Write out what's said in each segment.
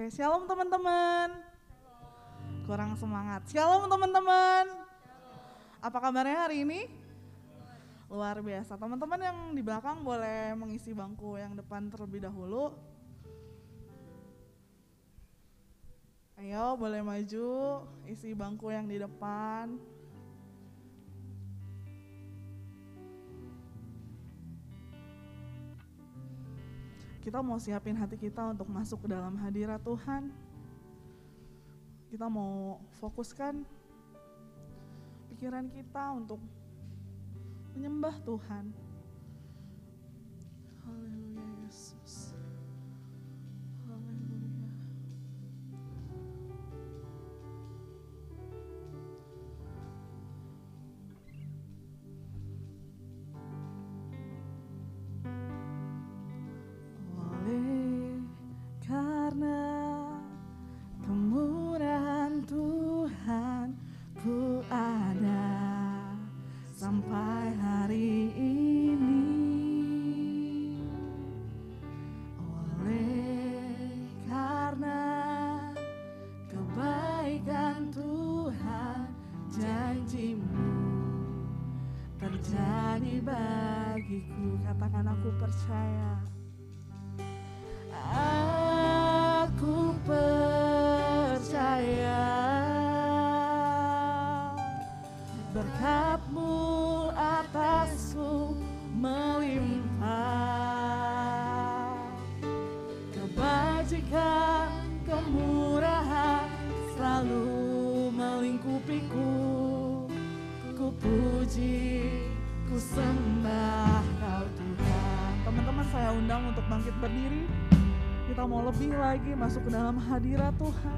Oke, shalom teman-teman. Kurang semangat. Shalom teman-teman. Apa kabarnya hari ini? Luar biasa. Teman-teman yang di belakang boleh mengisi bangku yang depan terlebih dahulu. Ayo, boleh maju, isi bangku yang di depan. Kita mau siapin hati kita untuk masuk ke dalam hadirat Tuhan. Kita mau fokuskan pikiran kita untuk menyembah Tuhan. Haleluya masuk ke dalam hadirat Tuhan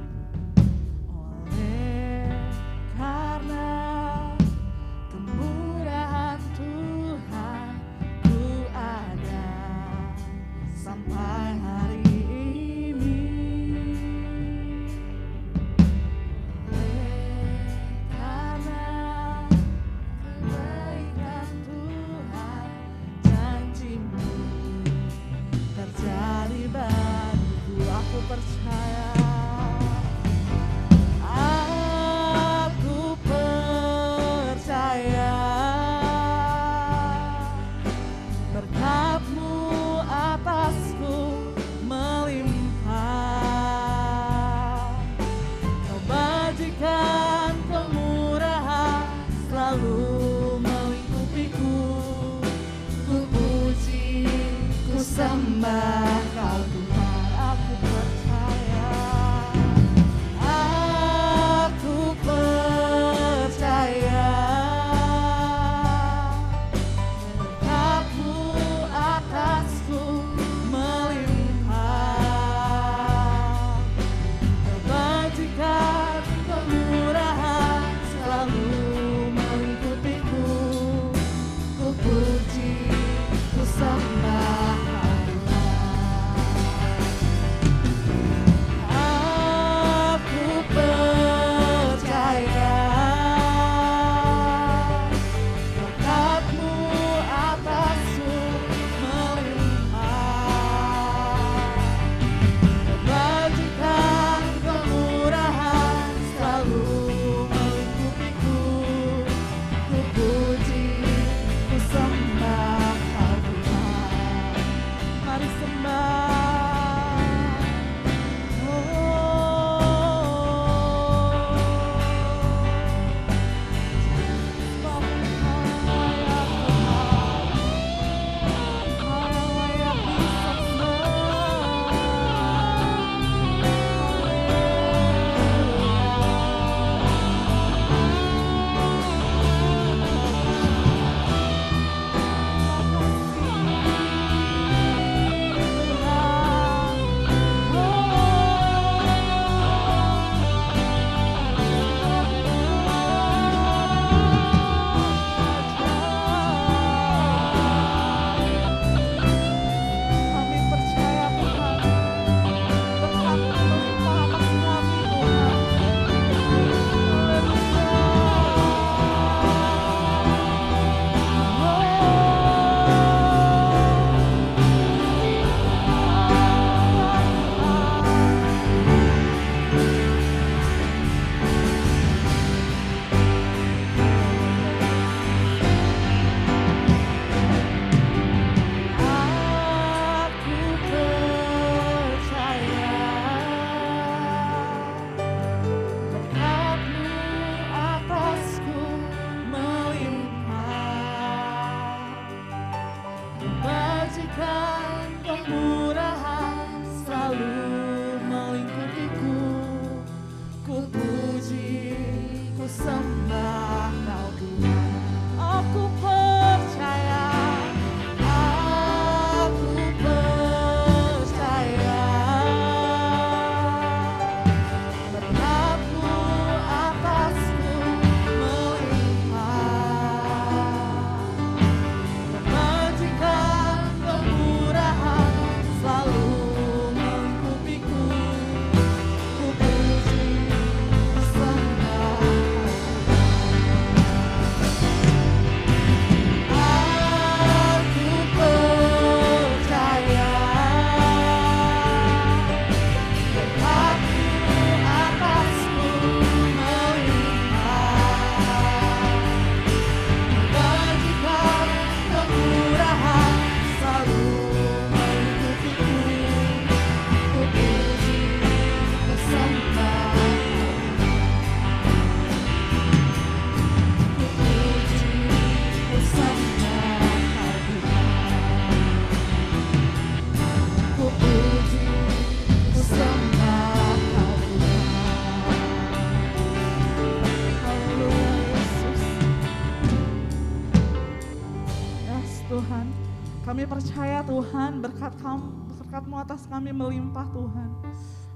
percaya Tuhan berkat kamu, berkatmu atas kami melimpah Tuhan.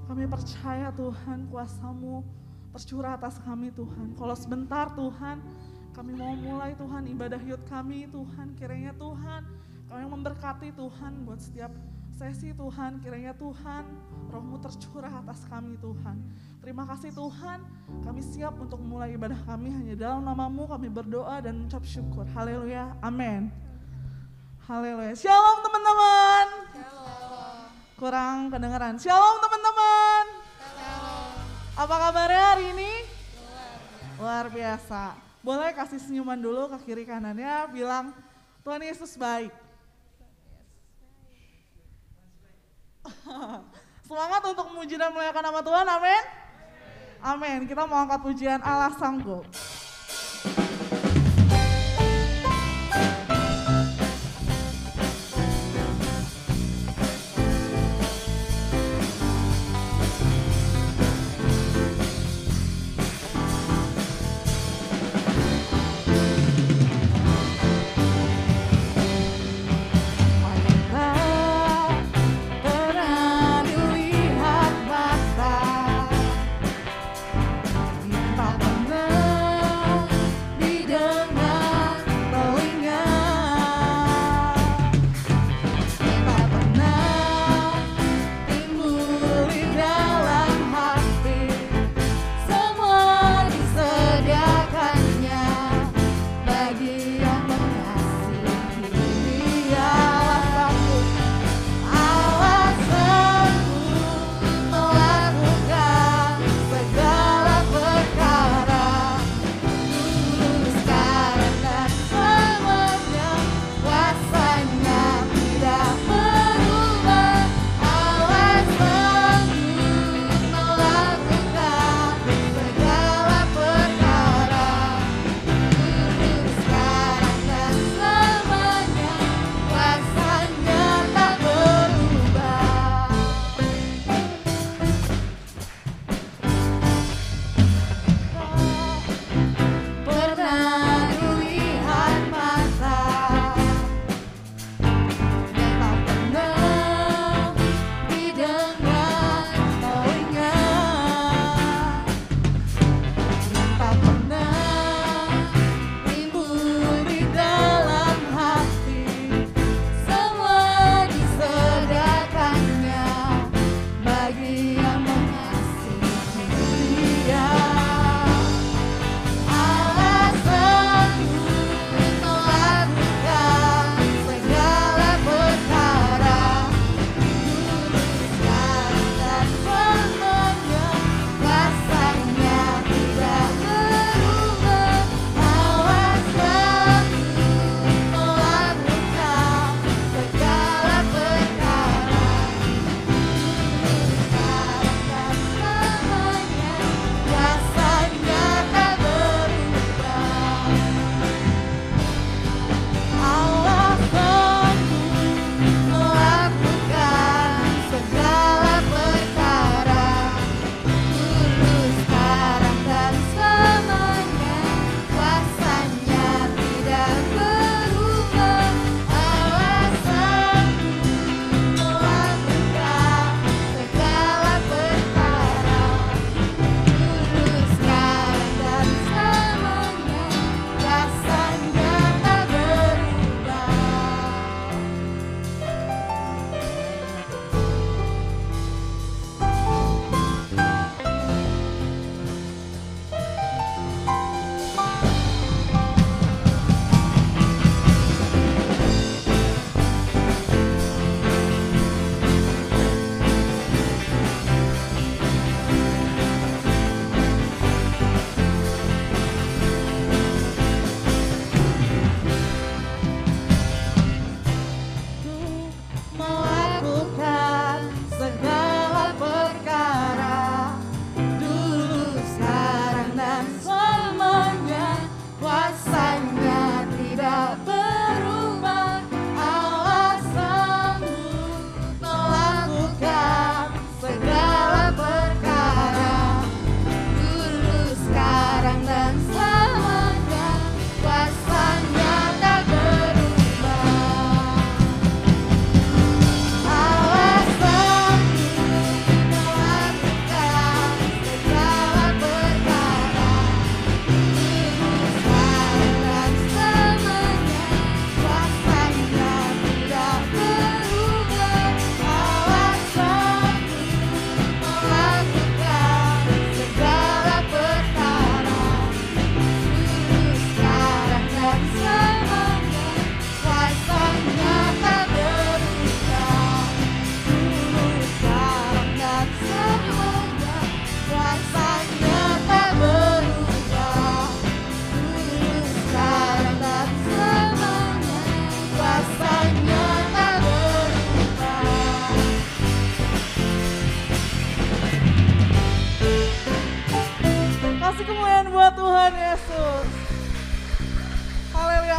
Kami percaya Tuhan kuasamu tercurah atas kami Tuhan. Kalau sebentar Tuhan kami mau mulai Tuhan ibadah yud kami Tuhan. Kiranya Tuhan kami memberkati Tuhan buat setiap sesi Tuhan. Kiranya Tuhan rohmu tercurah atas kami Tuhan. Terima kasih Tuhan, kami siap untuk mulai ibadah kami hanya dalam namamu kami berdoa dan mengucap syukur. Haleluya, amin. Haleluya. Shalom teman-teman. Kurang kedengeran. Shalom teman-teman. Apa kabarnya hari ini? Luar biasa. Boleh kasih senyuman dulu ke kiri kanannya, bilang Tuhan Yesus baik. Semangat untuk memuji dan memuliakan nama Tuhan, amin. Amin. Kita mau angkat pujian Allah sanggup.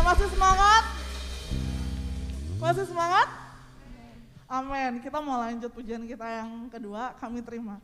Masih semangat? Masih semangat? Amin. Kita mau lanjut pujian kita yang kedua, kami terima.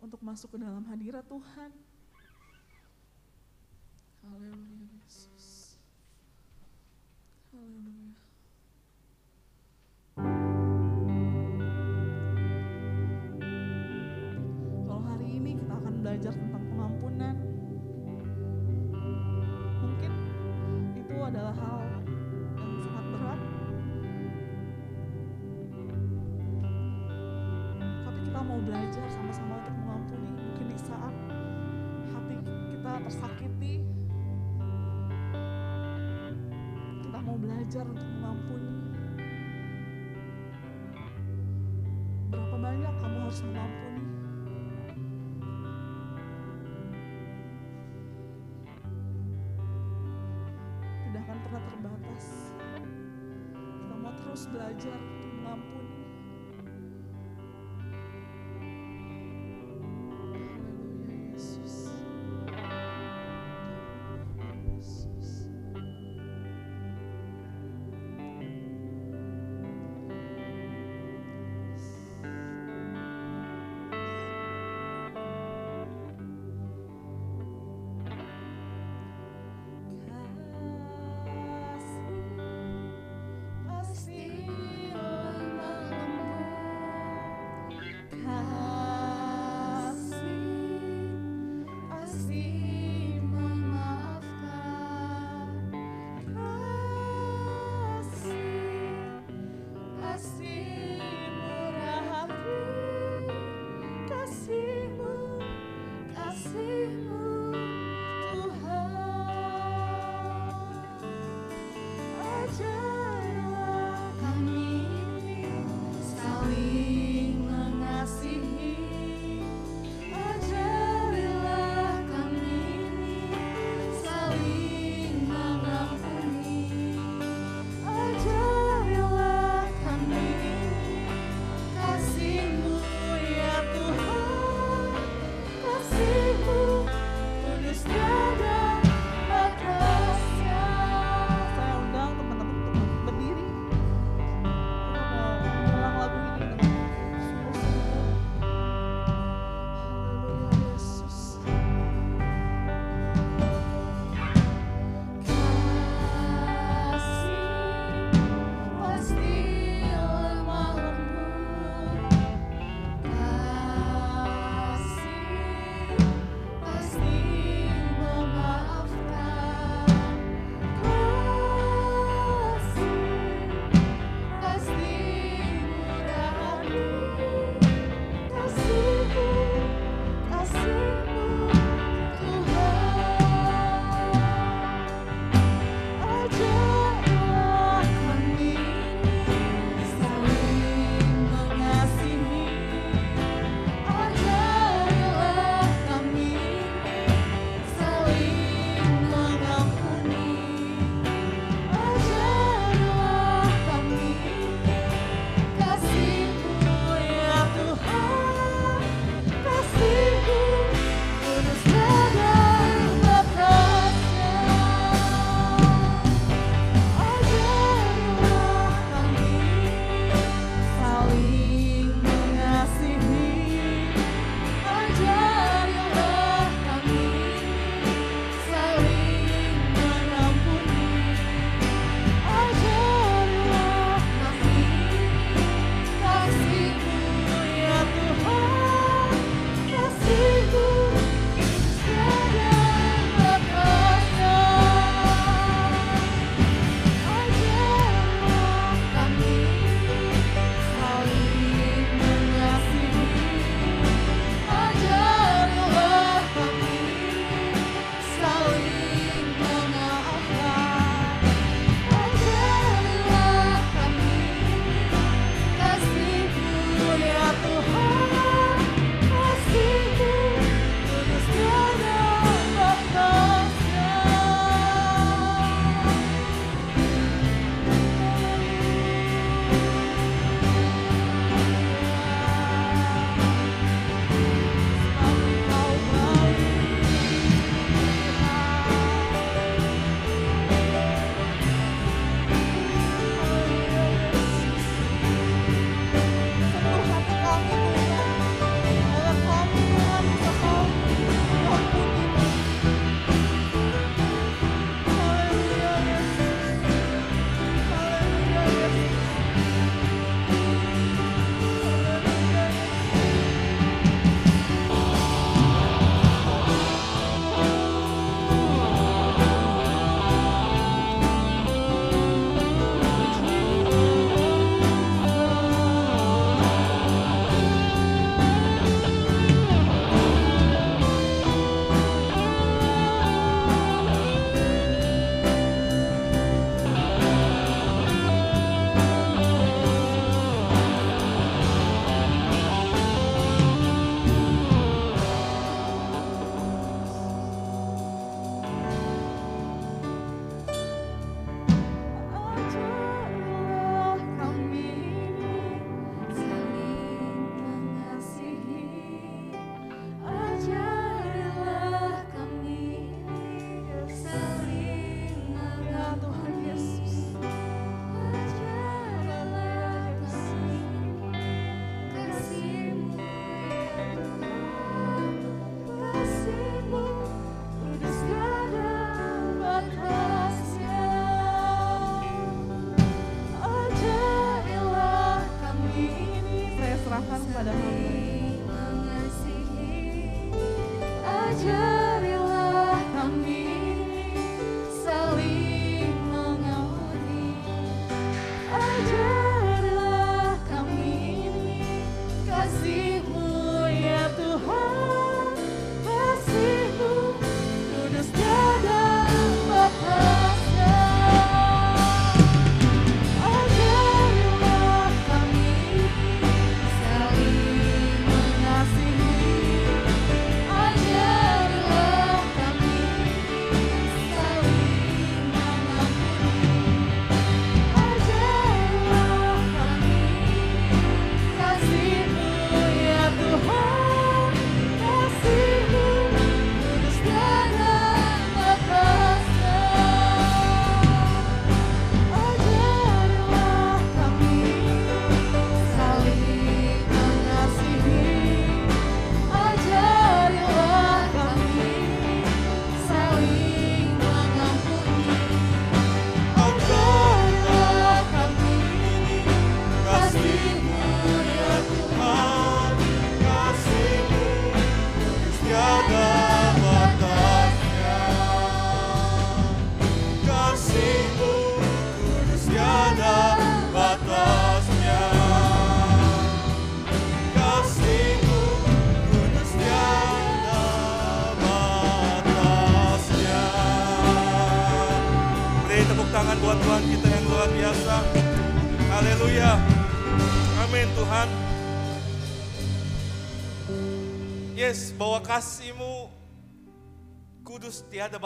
Untuk masuk ke dalam hadirat Tuhan.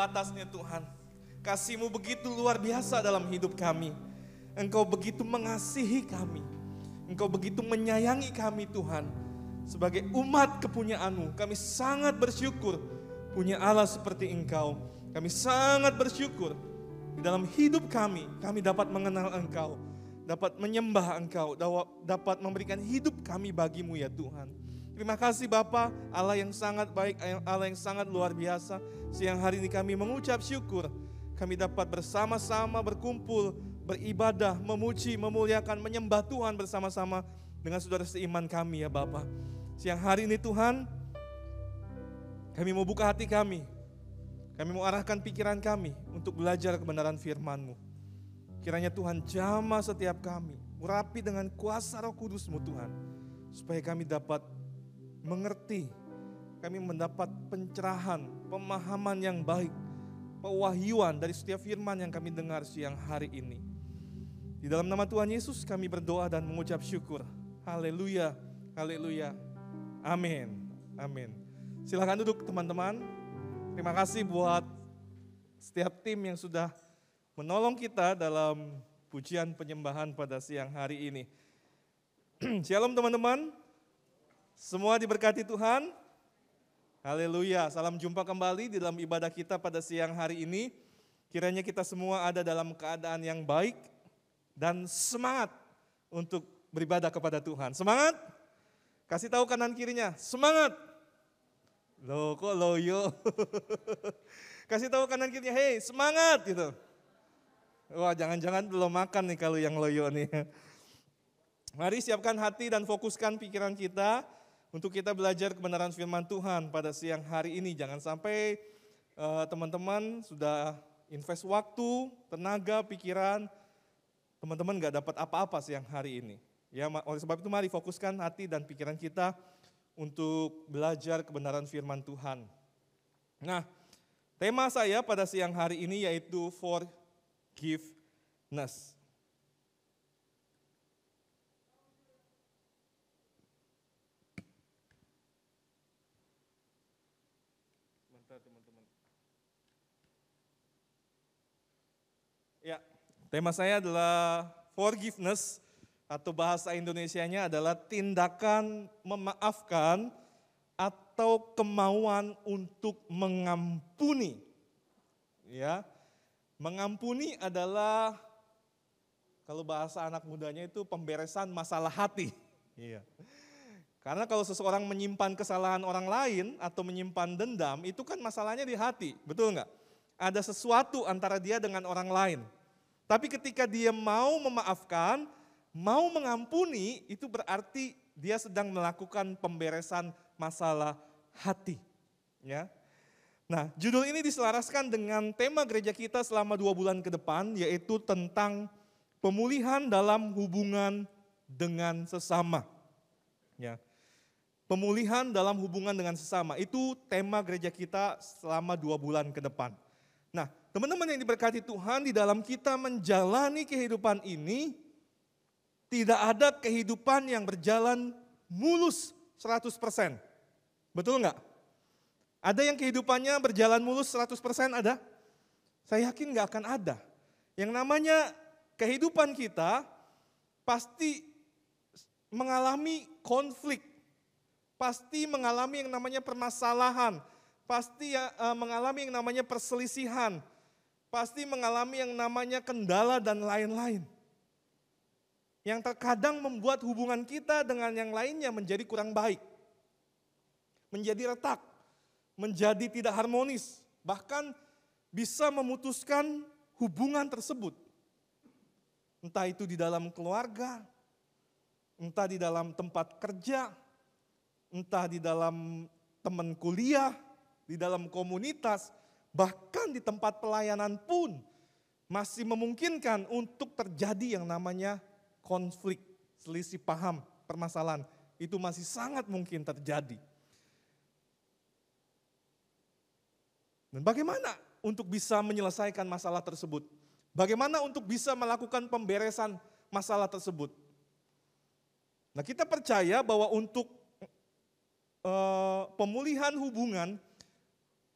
Batasnya Tuhan. Kasih-Mu begitu luar biasa dalam hidup kami. Engkau begitu mengasihi kami. Engkau begitu menyayangi kami Tuhan. Sebagai umat kepunyaan-Mu, kami sangat bersyukur punya Allah seperti Engkau. Kami sangat bersyukur di dalam hidup kami, kami dapat mengenal Engkau. Dapat menyembah Engkau, dapat memberikan hidup kami bagimu ya Tuhan. Terima kasih Bapa, Allah yang sangat baik, Allah yang sangat luar biasa. Siang hari ini kami mengucap syukur. Kami dapat bersama-sama berkumpul, beribadah, memuji, memuliakan, menyembah Tuhan bersama-sama dengan saudara seiman kami ya Bapa. Siang hari ini Tuhan, kami mau buka hati kami. Kami mau arahkan pikiran kami untuk belajar kebenaran firman-Mu. Kiranya Tuhan jamah setiap kami, urapi dengan kuasa roh kudus-Mu Tuhan. Supaya kami dapat mengerti, kami mendapat pencerahan, pemahaman yang baik, pewahyuan dari setiap firman yang kami dengar siang hari ini. Di dalam nama Tuhan Yesus kami berdoa dan mengucap syukur. Haleluya, haleluya, amin, amin. Silahkan duduk teman-teman. Terima kasih buat setiap tim yang sudah menolong kita dalam pujian penyembahan pada siang hari ini. Shalom teman-teman, semua diberkati Tuhan. Haleluya. Salam jumpa kembali di dalam ibadah kita pada siang hari ini. Kiranya kita semua ada dalam keadaan yang baik dan semangat untuk beribadah kepada Tuhan. Semangat? Kasih tahu kanan kirinya, semangat. Loh kok loyo? Kasih tahu kanan kirinya, hei semangat gitu. Wah jangan-jangan belum makan nih kalau yang loyo nih. Mari siapkan hati dan fokuskan pikiran kita untuk kita belajar kebenaran firman Tuhan pada siang hari ini. Jangan sampai teman-teman uh, sudah invest waktu, tenaga, pikiran, teman-teman nggak dapat apa-apa siang hari ini. Ya, oleh sebab itu mari fokuskan hati dan pikiran kita untuk belajar kebenaran firman Tuhan. Nah, tema saya pada siang hari ini yaitu forgiveness. teman-teman. Ya, tema saya adalah forgiveness atau bahasa Indonesianya adalah tindakan memaafkan atau kemauan untuk mengampuni. Ya. Mengampuni adalah kalau bahasa anak mudanya itu pemberesan masalah hati. Iya. Karena kalau seseorang menyimpan kesalahan orang lain atau menyimpan dendam, itu kan masalahnya di hati, betul nggak? Ada sesuatu antara dia dengan orang lain. Tapi ketika dia mau memaafkan, mau mengampuni itu berarti dia sedang melakukan pemberesan masalah hati. Ya. Nah, judul ini diselaraskan dengan tema gereja kita selama dua bulan ke depan, yaitu tentang pemulihan dalam hubungan dengan sesama. Ya. Pemulihan dalam hubungan dengan sesama itu tema gereja kita selama dua bulan ke depan. Nah, teman-teman yang diberkati Tuhan di dalam kita menjalani kehidupan ini, tidak ada kehidupan yang berjalan mulus 100%. Betul nggak? Ada yang kehidupannya berjalan mulus 100% ada? Saya yakin nggak akan ada. Yang namanya kehidupan kita pasti mengalami konflik, pasti mengalami yang namanya permasalahan, pasti ya, uh, mengalami yang namanya perselisihan, pasti mengalami yang namanya kendala dan lain-lain. Yang terkadang membuat hubungan kita dengan yang lainnya menjadi kurang baik. Menjadi retak, menjadi tidak harmonis, bahkan bisa memutuskan hubungan tersebut. Entah itu di dalam keluarga, entah di dalam tempat kerja, entah di dalam teman kuliah, di dalam komunitas, bahkan di tempat pelayanan pun masih memungkinkan untuk terjadi yang namanya konflik, selisih paham, permasalahan. Itu masih sangat mungkin terjadi. Dan bagaimana untuk bisa menyelesaikan masalah tersebut? Bagaimana untuk bisa melakukan pemberesan masalah tersebut? Nah, kita percaya bahwa untuk uh, pemulihan hubungan,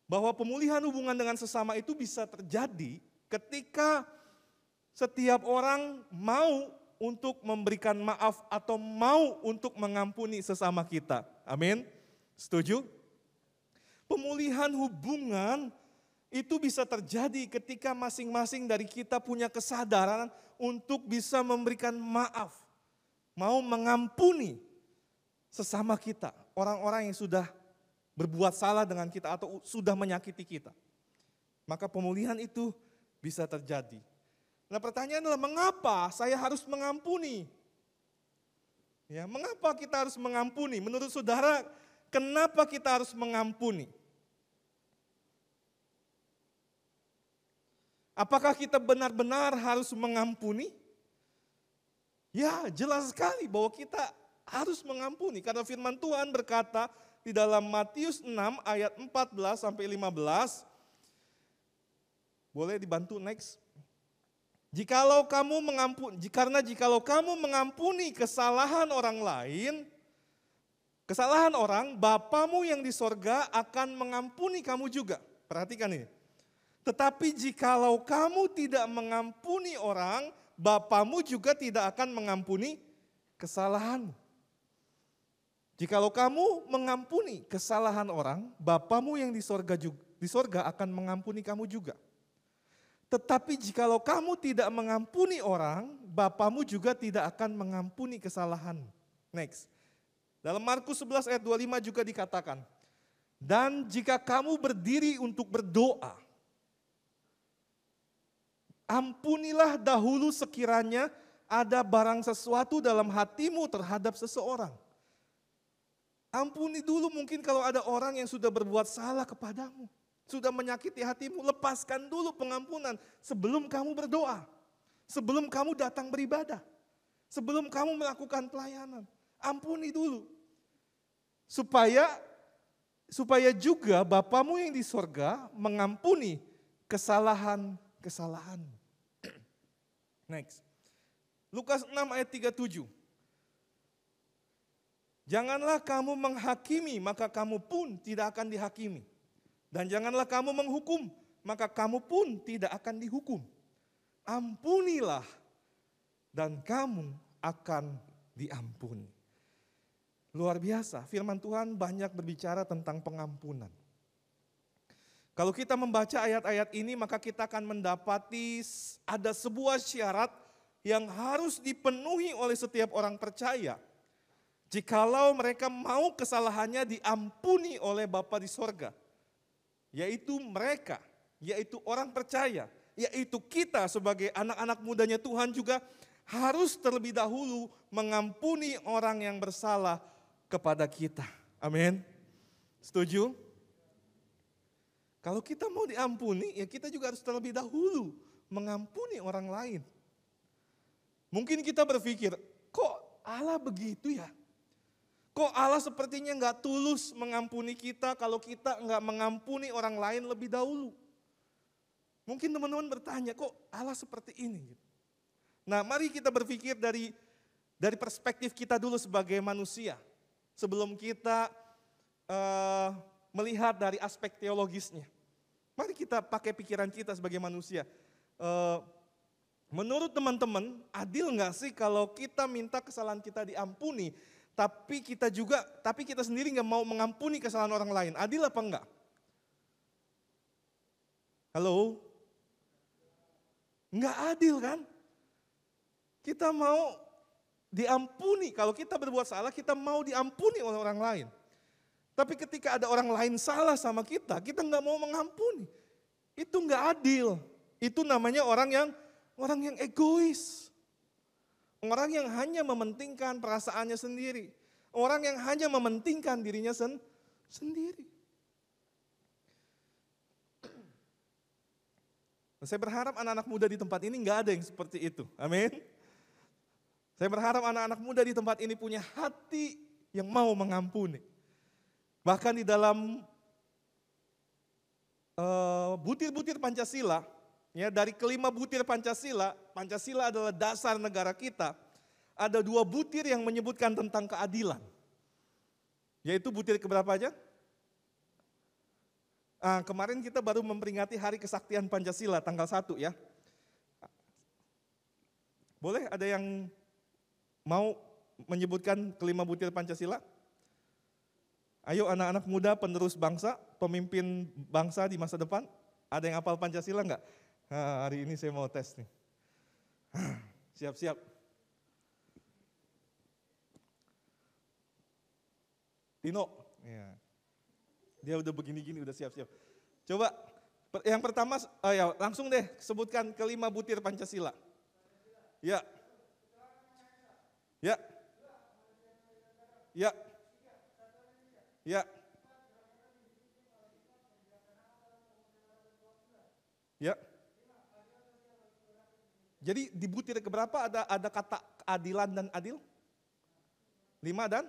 bahwa pemulihan hubungan dengan sesama itu bisa terjadi ketika setiap orang mau untuk memberikan maaf atau mau untuk mengampuni sesama kita. Amin. Setuju? Pemulihan hubungan itu bisa terjadi ketika masing-masing dari kita punya kesadaran untuk bisa memberikan maaf mau mengampuni sesama kita, orang-orang yang sudah berbuat salah dengan kita atau sudah menyakiti kita. Maka pemulihan itu bisa terjadi. Nah pertanyaan adalah mengapa saya harus mengampuni? Ya, mengapa kita harus mengampuni? Menurut saudara, kenapa kita harus mengampuni? Apakah kita benar-benar harus mengampuni? Ya jelas sekali bahwa kita harus mengampuni. Karena firman Tuhan berkata di dalam Matius 6 ayat 14 sampai 15. Boleh dibantu next. Jikalau kamu mengampuni, karena jikalau kamu mengampuni kesalahan orang lain, kesalahan orang, Bapamu yang di sorga akan mengampuni kamu juga. Perhatikan ini. Tetapi jikalau kamu tidak mengampuni orang, Bapamu juga tidak akan mengampuni kesalahanmu. Jikalau kamu mengampuni kesalahan orang, Bapamu yang di sorga, juga, di sorga akan mengampuni kamu juga. Tetapi jikalau kamu tidak mengampuni orang, Bapamu juga tidak akan mengampuni kesalahan. Next. Dalam Markus 11 ayat 25 juga dikatakan, dan jika kamu berdiri untuk berdoa, Ampunilah dahulu sekiranya ada barang sesuatu dalam hatimu terhadap seseorang. Ampuni dulu mungkin kalau ada orang yang sudah berbuat salah kepadamu. Sudah menyakiti hatimu, lepaskan dulu pengampunan sebelum kamu berdoa. Sebelum kamu datang beribadah. Sebelum kamu melakukan pelayanan. Ampuni dulu. Supaya supaya juga Bapamu yang di sorga mengampuni kesalahan kesalahan. Next. Lukas 6 ayat 37. Janganlah kamu menghakimi, maka kamu pun tidak akan dihakimi. Dan janganlah kamu menghukum, maka kamu pun tidak akan dihukum. Ampunilah, dan kamu akan diampuni. Luar biasa, firman Tuhan banyak berbicara tentang pengampunan. Kalau kita membaca ayat-ayat ini maka kita akan mendapati ada sebuah syarat yang harus dipenuhi oleh setiap orang percaya. Jikalau mereka mau kesalahannya diampuni oleh Bapa di sorga. Yaitu mereka, yaitu orang percaya, yaitu kita sebagai anak-anak mudanya Tuhan juga harus terlebih dahulu mengampuni orang yang bersalah kepada kita. Amin. Setuju? Kalau kita mau diampuni, ya kita juga harus terlebih dahulu mengampuni orang lain. Mungkin kita berpikir, kok Allah begitu ya? Kok Allah sepertinya nggak tulus mengampuni kita kalau kita nggak mengampuni orang lain lebih dahulu? Mungkin teman-teman bertanya, kok Allah seperti ini? Nah, mari kita berpikir dari dari perspektif kita dulu sebagai manusia, sebelum kita uh, melihat dari aspek teologisnya. Mari kita pakai pikiran kita sebagai manusia. Uh, menurut teman-teman, adil nggak sih kalau kita minta kesalahan kita diampuni, tapi kita juga, tapi kita sendiri nggak mau mengampuni kesalahan orang lain. Adil apa enggak? Halo? Enggak adil kan? Kita mau diampuni. Kalau kita berbuat salah, kita mau diampuni oleh orang lain. Tapi ketika ada orang lain salah sama kita, kita nggak mau mengampuni. Itu nggak adil. Itu namanya orang yang orang yang egois. Orang yang hanya mementingkan perasaannya sendiri. Orang yang hanya mementingkan dirinya sen sendiri. Saya berharap anak-anak muda di tempat ini nggak ada yang seperti itu. Amin. Saya berharap anak-anak muda di tempat ini punya hati yang mau mengampuni. Bahkan di dalam eh, butir-butir uh, Pancasila, Ya, dari kelima butir Pancasila, Pancasila adalah dasar negara kita. Ada dua butir yang menyebutkan tentang keadilan. Yaitu butir keberapa aja? Ah, kemarin kita baru memperingati Hari Kesaktian Pancasila tanggal 1 ya. Boleh ada yang mau menyebutkan kelima butir Pancasila? Ayo anak-anak muda penerus bangsa, pemimpin bangsa di masa depan. Ada yang hafal Pancasila enggak? Nah, hari ini saya mau tes nih. Siap-siap. Tino, ya. dia udah begini-gini, udah siap-siap. Coba, yang pertama, oh ya, langsung deh sebutkan kelima butir Pancasila. Ya. Ya. Ya. Ya. Ya. Jadi di butir keberapa ada ada kata keadilan dan adil? Lima dan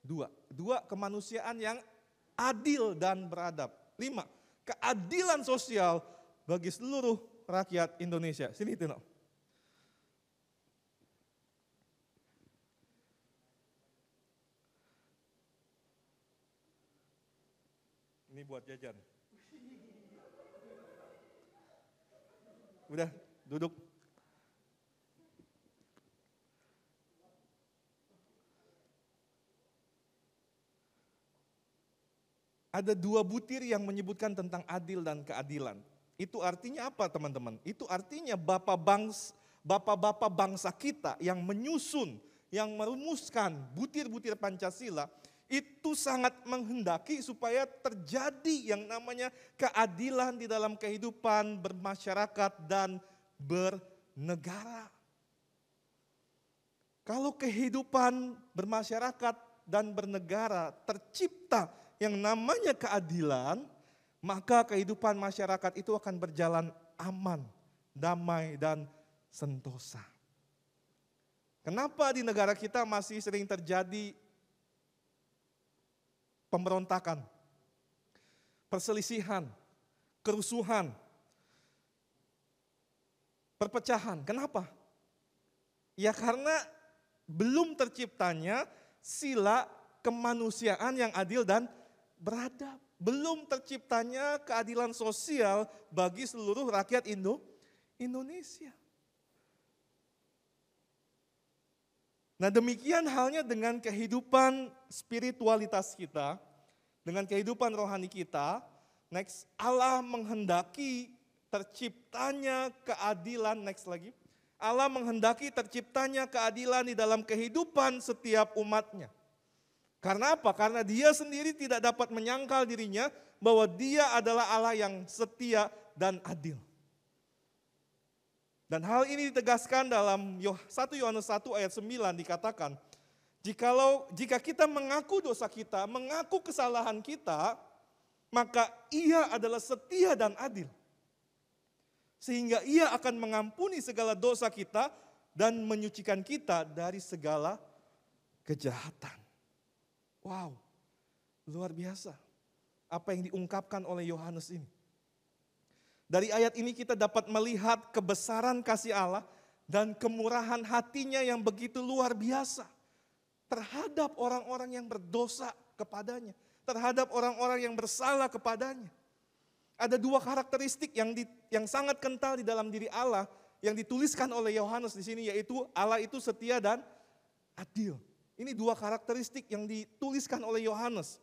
dua. Dua kemanusiaan yang adil dan beradab. Lima, keadilan sosial bagi seluruh rakyat Indonesia. Sini Tino. Ini buat jajan. Udah, duduk. Ada dua butir yang menyebutkan tentang adil dan keadilan. Itu artinya apa teman-teman? Itu artinya bapak bangsa, bapak-bapak bangsa kita yang menyusun, yang merumuskan butir-butir Pancasila itu sangat menghendaki supaya terjadi yang namanya keadilan di dalam kehidupan bermasyarakat dan bernegara. Kalau kehidupan bermasyarakat dan bernegara tercipta yang namanya keadilan, maka kehidupan masyarakat itu akan berjalan aman, damai, dan sentosa. Kenapa di negara kita masih sering terjadi pemberontakan, perselisihan, kerusuhan, perpecahan? Kenapa? Ya karena belum terciptanya sila kemanusiaan yang adil dan beradab. Belum terciptanya keadilan sosial bagi seluruh rakyat Indo, Indonesia. Nah demikian halnya dengan kehidupan spiritualitas kita, dengan kehidupan rohani kita, next Allah menghendaki terciptanya keadilan, next lagi. Allah menghendaki terciptanya keadilan di dalam kehidupan setiap umatnya. Karena apa? Karena dia sendiri tidak dapat menyangkal dirinya bahwa dia adalah Allah yang setia dan adil. Dan hal ini ditegaskan dalam 1 Yohanes 1 ayat 9 dikatakan, jikalau jika kita mengaku dosa kita, mengaku kesalahan kita, maka ia adalah setia dan adil. Sehingga ia akan mengampuni segala dosa kita dan menyucikan kita dari segala kejahatan. Wow, luar biasa. Apa yang diungkapkan oleh Yohanes ini. Dari ayat ini kita dapat melihat kebesaran kasih Allah dan kemurahan hatinya yang begitu luar biasa terhadap orang-orang yang berdosa kepadanya, terhadap orang-orang yang bersalah kepadanya. Ada dua karakteristik yang di, yang sangat kental di dalam diri Allah yang dituliskan oleh Yohanes di sini yaitu Allah itu setia dan adil. Ini dua karakteristik yang dituliskan oleh Yohanes.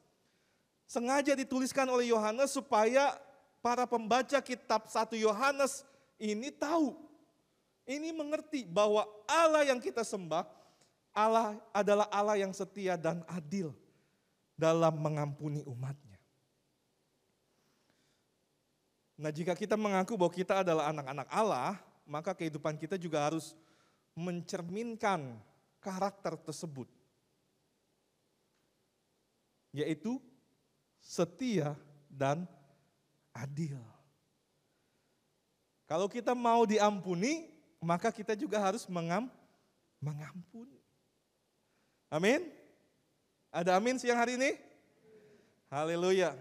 Sengaja dituliskan oleh Yohanes supaya para pembaca kitab 1 Yohanes ini tahu, ini mengerti bahwa Allah yang kita sembah, Allah adalah Allah yang setia dan adil dalam mengampuni umatnya. Nah jika kita mengaku bahwa kita adalah anak-anak Allah, maka kehidupan kita juga harus mencerminkan karakter tersebut. Yaitu setia dan adil. Kalau kita mau diampuni, maka kita juga harus mengam, mengampuni. Amin. Ada amin siang hari ini? Haleluya.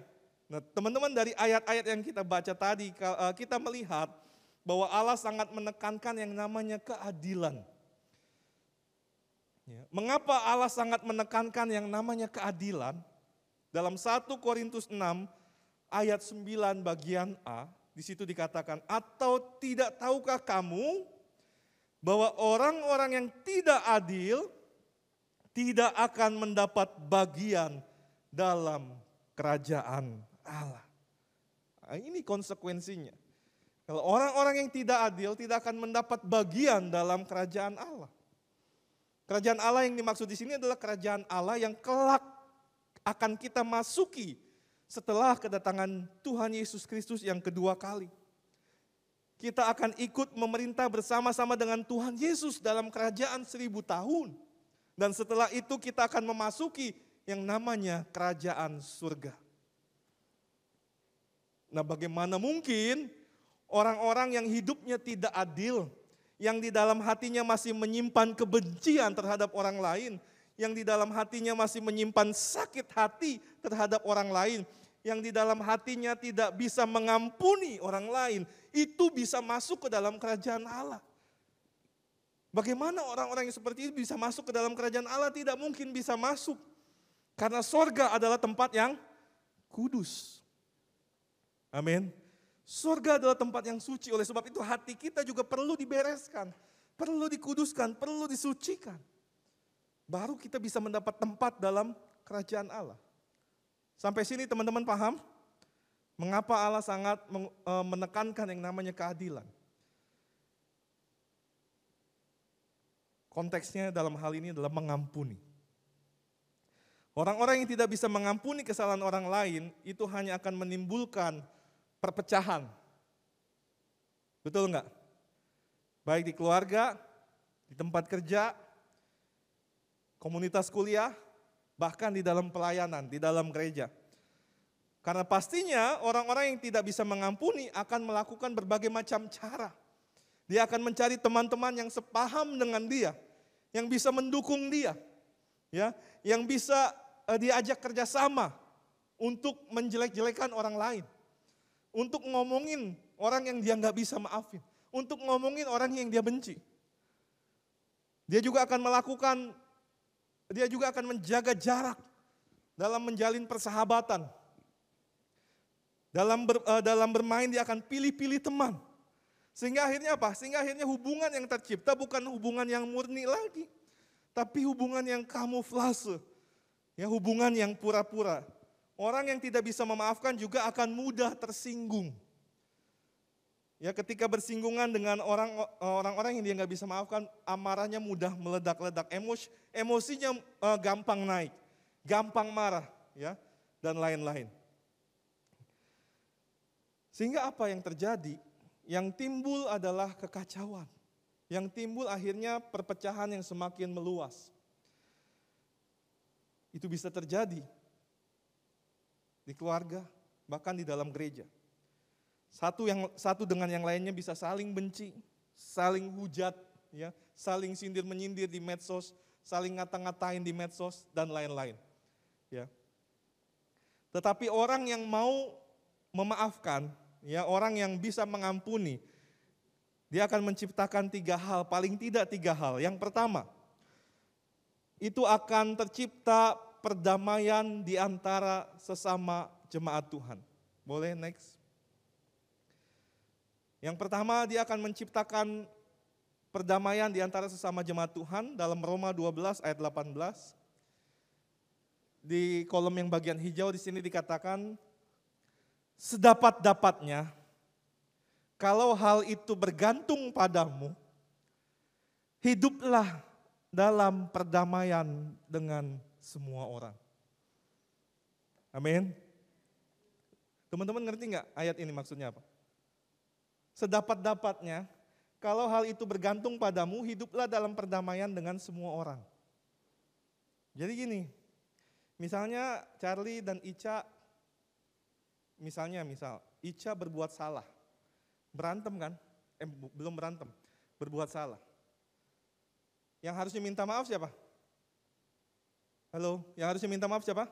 Nah, teman-teman dari ayat-ayat yang kita baca tadi, eh, kita melihat bahwa Allah sangat menekankan yang namanya keadilan. Ya, mengapa Allah sangat menekankan yang namanya keadilan? Dalam 1 Korintus 6 ayat 9 bagian A, di situ dikatakan, atau tidak tahukah kamu bahwa orang-orang yang tidak adil tidak akan mendapat bagian dalam kerajaan Allah. Nah, ini konsekuensinya. Kalau orang-orang yang tidak adil tidak akan mendapat bagian dalam kerajaan Allah. Kerajaan Allah yang dimaksud di sini adalah kerajaan Allah yang kelak akan kita masuki setelah kedatangan Tuhan Yesus Kristus yang kedua kali. Kita akan ikut memerintah bersama-sama dengan Tuhan Yesus dalam kerajaan seribu tahun. Dan setelah itu kita akan memasuki yang namanya kerajaan surga. Nah bagaimana mungkin orang-orang yang hidupnya tidak adil, yang di dalam hatinya masih menyimpan kebencian terhadap orang lain, yang di dalam hatinya masih menyimpan sakit hati terhadap orang lain, yang di dalam hatinya tidak bisa mengampuni orang lain, itu bisa masuk ke dalam kerajaan Allah. Bagaimana orang-orang yang seperti itu bisa masuk ke dalam kerajaan Allah? Tidak mungkin bisa masuk. Karena sorga adalah tempat yang kudus. Amin. Sorga adalah tempat yang suci. Oleh sebab itu hati kita juga perlu dibereskan. Perlu dikuduskan, perlu disucikan. Baru kita bisa mendapat tempat dalam kerajaan Allah. Sampai sini teman-teman paham? Mengapa Allah sangat e, menekankan yang namanya keadilan? Konteksnya dalam hal ini adalah mengampuni. Orang-orang yang tidak bisa mengampuni kesalahan orang lain itu hanya akan menimbulkan perpecahan. Betul enggak? Baik di keluarga, di tempat kerja, komunitas kuliah, bahkan di dalam pelayanan, di dalam gereja. Karena pastinya orang-orang yang tidak bisa mengampuni akan melakukan berbagai macam cara. Dia akan mencari teman-teman yang sepaham dengan dia, yang bisa mendukung dia, ya, yang bisa uh, diajak kerjasama untuk menjelek-jelekan orang lain, untuk ngomongin orang yang dia nggak bisa maafin, untuk ngomongin orang yang dia benci. Dia juga akan melakukan dia juga akan menjaga jarak dalam menjalin persahabatan. Dalam ber, uh, dalam bermain dia akan pilih-pilih teman. Sehingga akhirnya apa? Sehingga akhirnya hubungan yang tercipta bukan hubungan yang murni lagi. Tapi hubungan yang kamuflase. Ya hubungan yang pura-pura. Orang yang tidak bisa memaafkan juga akan mudah tersinggung. Ya ketika bersinggungan dengan orang orang-orang yang dia nggak bisa maafkan, amarahnya mudah meledak-ledak, emosi emosinya uh, gampang naik, gampang marah, ya dan lain-lain. Sehingga apa yang terjadi? yang timbul adalah kekacauan. Yang timbul akhirnya perpecahan yang semakin meluas. Itu bisa terjadi di keluarga, bahkan di dalam gereja. Satu yang satu dengan yang lainnya bisa saling benci, saling hujat, ya, saling sindir menyindir di medsos, saling ngata-ngatain di medsos dan lain-lain. Ya. Tetapi orang yang mau memaafkan, ya, orang yang bisa mengampuni, dia akan menciptakan tiga hal, paling tidak tiga hal. Yang pertama, itu akan tercipta perdamaian di antara sesama jemaat Tuhan. Boleh next? Yang pertama dia akan menciptakan perdamaian di antara sesama jemaat Tuhan dalam Roma 12 ayat 18. Di kolom yang bagian hijau di sini dikatakan sedapat-dapatnya kalau hal itu bergantung padamu hiduplah dalam perdamaian dengan semua orang. Amin. Teman-teman ngerti nggak ayat ini maksudnya apa? Sedapat-dapatnya, kalau hal itu bergantung padamu, hiduplah dalam perdamaian dengan semua orang. Jadi gini, misalnya Charlie dan Ica, misalnya misal, Ica berbuat salah. Berantem kan? Eh belum berantem, berbuat salah. Yang harusnya minta maaf siapa? Halo, yang harusnya minta maaf siapa?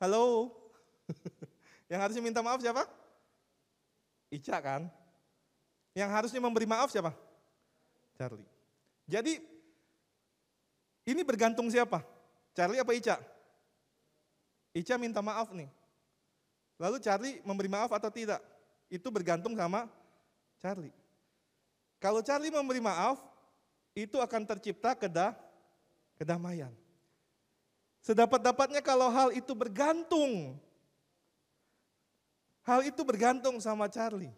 Halo. yang harusnya minta maaf siapa? Ica kan? Yang harusnya memberi maaf siapa? Charlie. Jadi ini bergantung siapa? Charlie apa Ica? Ica minta maaf nih. Lalu Charlie memberi maaf atau tidak? Itu bergantung sama Charlie. Kalau Charlie memberi maaf, itu akan tercipta keda, kedamaian. Sedapat-dapatnya kalau hal itu bergantung Hal itu bergantung sama Charlie.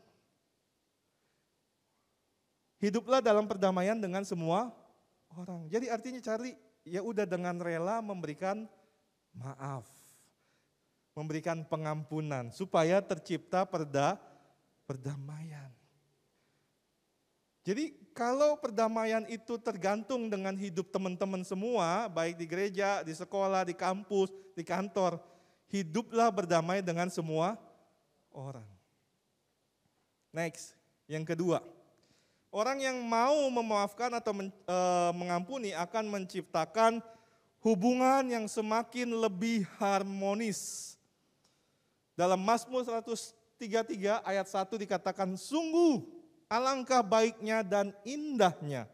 Hiduplah dalam perdamaian dengan semua orang. Jadi artinya Charlie ya udah dengan rela memberikan maaf. Memberikan pengampunan supaya tercipta perda perdamaian. Jadi kalau perdamaian itu tergantung dengan hidup teman-teman semua, baik di gereja, di sekolah, di kampus, di kantor, hiduplah berdamai dengan semua orang. Next, yang kedua. Orang yang mau memaafkan atau men, e, mengampuni akan menciptakan hubungan yang semakin lebih harmonis. Dalam Mazmur 133 ayat 1 dikatakan, sungguh alangkah baiknya dan indahnya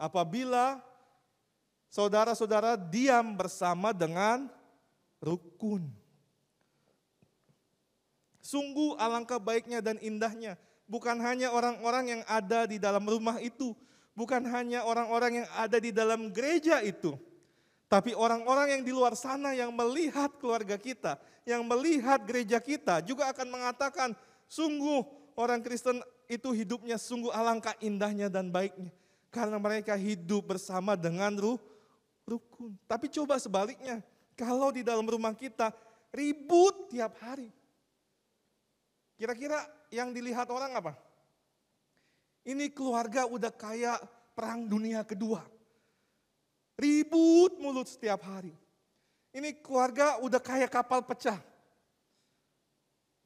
apabila saudara-saudara diam bersama dengan rukun. Sungguh alangkah baiknya dan indahnya. Bukan hanya orang-orang yang ada di dalam rumah itu. Bukan hanya orang-orang yang ada di dalam gereja itu. Tapi orang-orang yang di luar sana yang melihat keluarga kita, yang melihat gereja kita juga akan mengatakan, sungguh orang Kristen itu hidupnya sungguh alangkah indahnya dan baiknya. Karena mereka hidup bersama dengan ruh, rukun. Tapi coba sebaliknya, kalau di dalam rumah kita ribut tiap hari. Kira-kira yang dilihat orang apa? Ini keluarga udah kayak perang dunia kedua. Ribut mulut setiap hari. Ini keluarga udah kayak kapal pecah.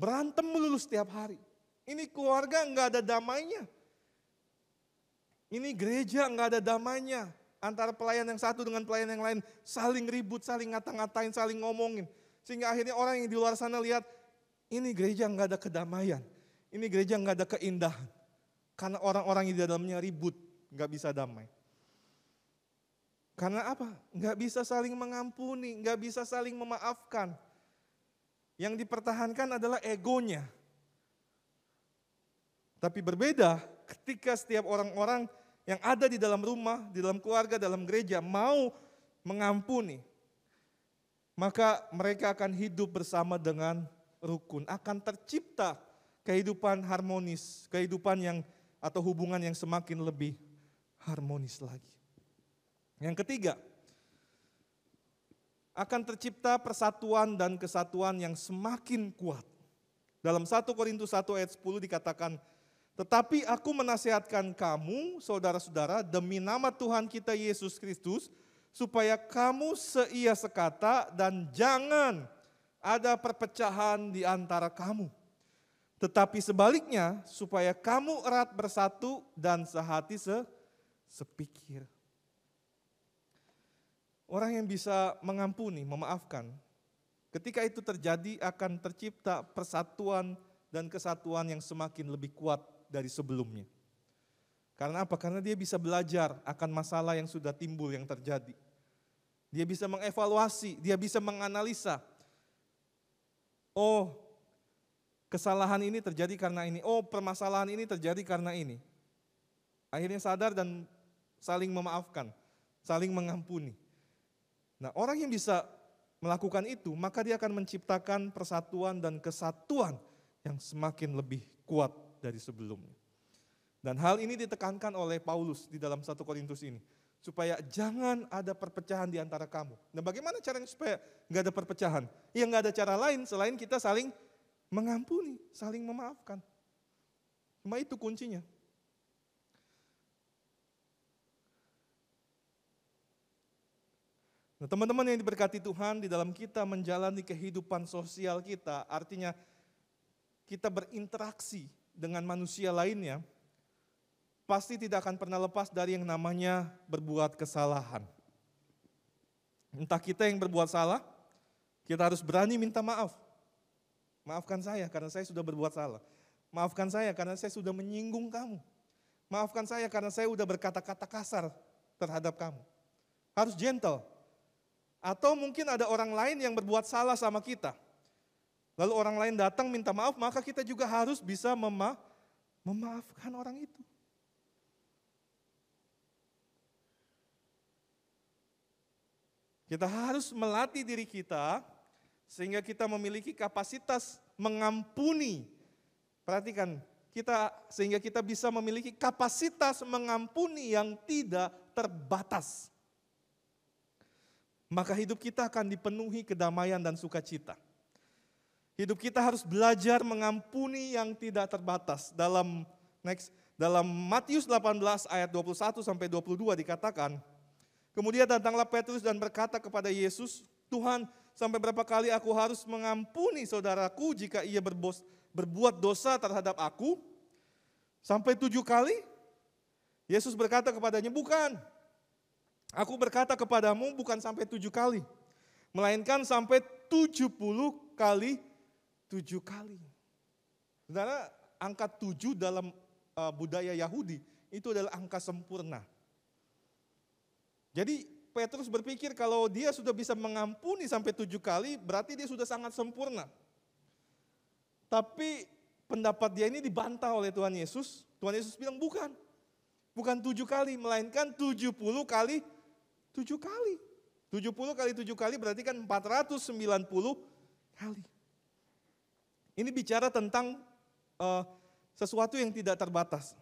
Berantem melulu setiap hari. Ini keluarga nggak ada damainya. Ini gereja nggak ada damainya. Antara pelayan yang satu dengan pelayan yang lain saling ribut, saling ngata-ngatain, saling ngomongin. Sehingga akhirnya orang yang di luar sana lihat, ini gereja nggak ada kedamaian. Ini gereja nggak ada keindahan. Karena orang-orang di dalamnya ribut, nggak bisa damai. Karena apa? Nggak bisa saling mengampuni, nggak bisa saling memaafkan. Yang dipertahankan adalah egonya. Tapi berbeda ketika setiap orang-orang yang ada di dalam rumah, di dalam keluarga, dalam gereja mau mengampuni. Maka mereka akan hidup bersama dengan rukun, akan tercipta kehidupan harmonis, kehidupan yang atau hubungan yang semakin lebih harmonis lagi. Yang ketiga, akan tercipta persatuan dan kesatuan yang semakin kuat. Dalam 1 Korintus 1 ayat 10 dikatakan, Tetapi aku menasihatkan kamu, saudara-saudara, demi nama Tuhan kita Yesus Kristus, supaya kamu seia sekata dan jangan ada perpecahan di antara kamu. Tetapi sebaliknya, supaya kamu erat bersatu dan sehati se sepikir. Orang yang bisa mengampuni, memaafkan, ketika itu terjadi akan tercipta persatuan dan kesatuan yang semakin lebih kuat dari sebelumnya. Karena apa? Karena dia bisa belajar akan masalah yang sudah timbul yang terjadi. Dia bisa mengevaluasi, dia bisa menganalisa. Oh, kesalahan ini terjadi karena ini. Oh, permasalahan ini terjadi karena ini. Akhirnya sadar dan saling memaafkan, saling mengampuni. Nah, orang yang bisa melakukan itu, maka dia akan menciptakan persatuan dan kesatuan yang semakin lebih kuat dari sebelumnya. Dan hal ini ditekankan oleh Paulus di dalam satu Korintus ini. Supaya jangan ada perpecahan di antara kamu. Nah bagaimana caranya supaya nggak ada perpecahan? Ya nggak ada cara lain selain kita saling mengampuni, saling memaafkan. Cuma itu kuncinya. Nah, teman-teman yang diberkati Tuhan di dalam kita menjalani kehidupan sosial kita, artinya kita berinteraksi dengan manusia lainnya, pasti tidak akan pernah lepas dari yang namanya berbuat kesalahan. Entah kita yang berbuat salah, kita harus berani minta maaf. Maafkan saya karena saya sudah berbuat salah. Maafkan saya karena saya sudah menyinggung kamu. Maafkan saya karena saya sudah berkata-kata kasar terhadap kamu. Harus gentle, atau mungkin ada orang lain yang berbuat salah sama kita. Lalu orang lain datang minta maaf, maka kita juga harus bisa mema memaafkan orang itu. Kita harus melatih diri kita sehingga kita memiliki kapasitas mengampuni. Perhatikan, kita sehingga kita bisa memiliki kapasitas mengampuni yang tidak terbatas maka hidup kita akan dipenuhi kedamaian dan sukacita. Hidup kita harus belajar mengampuni yang tidak terbatas. Dalam next dalam Matius 18 ayat 21 sampai 22 dikatakan, kemudian datanglah Petrus dan berkata kepada Yesus, Tuhan, sampai berapa kali aku harus mengampuni saudaraku jika ia berbos, berbuat dosa terhadap aku? Sampai tujuh kali? Yesus berkata kepadanya, bukan, Aku berkata kepadamu bukan sampai tujuh kali, melainkan sampai tujuh puluh kali tujuh kali. Saudara, angka tujuh dalam uh, budaya Yahudi itu adalah angka sempurna. Jadi Petrus berpikir kalau dia sudah bisa mengampuni sampai tujuh kali, berarti dia sudah sangat sempurna. Tapi pendapat dia ini dibantah oleh Tuhan Yesus. Tuhan Yesus bilang bukan. Bukan tujuh kali, melainkan tujuh puluh kali Tujuh kali. Tujuh puluh kali tujuh kali berarti kan empat ratus sembilan puluh kali. Ini bicara tentang uh, sesuatu yang tidak terbatas.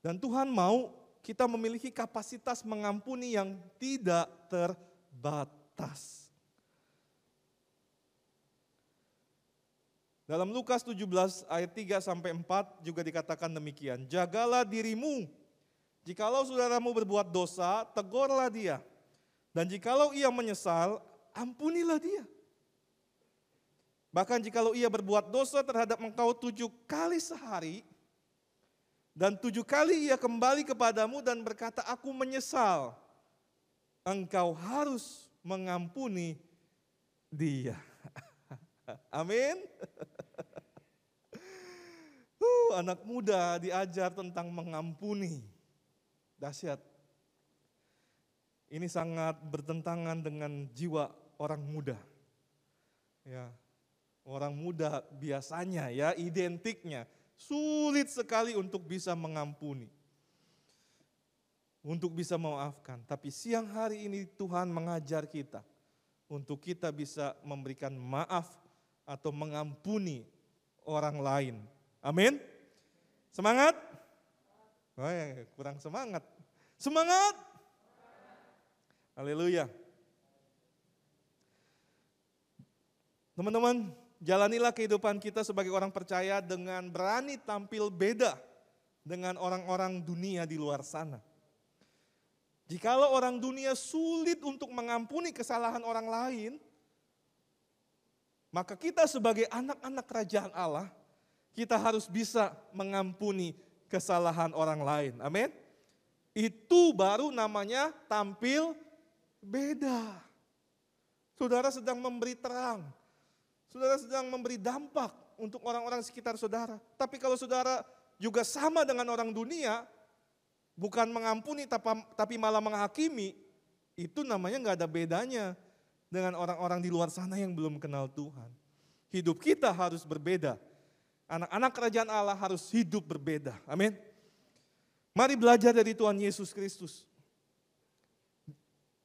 Dan Tuhan mau kita memiliki kapasitas mengampuni yang tidak terbatas. Dalam Lukas 17 ayat 3 sampai 4 juga dikatakan demikian. Jagalah dirimu Jikalau saudaramu berbuat dosa, tegurlah dia. Dan jikalau ia menyesal, ampunilah dia. Bahkan jikalau ia berbuat dosa terhadap engkau tujuh kali sehari, dan tujuh kali ia kembali kepadamu dan berkata, aku menyesal. Engkau harus mengampuni dia. Amin. Uh, anak muda diajar tentang mengampuni. Dahsyat. Ini sangat bertentangan dengan jiwa orang muda. Ya, orang muda biasanya ya identiknya sulit sekali untuk bisa mengampuni. Untuk bisa memaafkan. Tapi siang hari ini Tuhan mengajar kita untuk kita bisa memberikan maaf atau mengampuni orang lain. Amin. Semangat? Oh, ya, kurang semangat. Semangat! Haleluya. Teman-teman, jalanilah kehidupan kita sebagai orang percaya dengan berani tampil beda dengan orang-orang dunia di luar sana. Jikalau orang dunia sulit untuk mengampuni kesalahan orang lain, maka kita sebagai anak-anak kerajaan Allah, kita harus bisa mengampuni kesalahan orang lain. Amin. Itu baru namanya tampil beda. Saudara sedang memberi terang. Saudara sedang memberi dampak untuk orang-orang sekitar saudara. Tapi kalau saudara juga sama dengan orang dunia, bukan mengampuni tapi malah menghakimi, itu namanya nggak ada bedanya dengan orang-orang di luar sana yang belum kenal Tuhan. Hidup kita harus berbeda. Anak-anak kerajaan Allah harus hidup berbeda. Amin. Mari belajar dari Tuhan Yesus Kristus.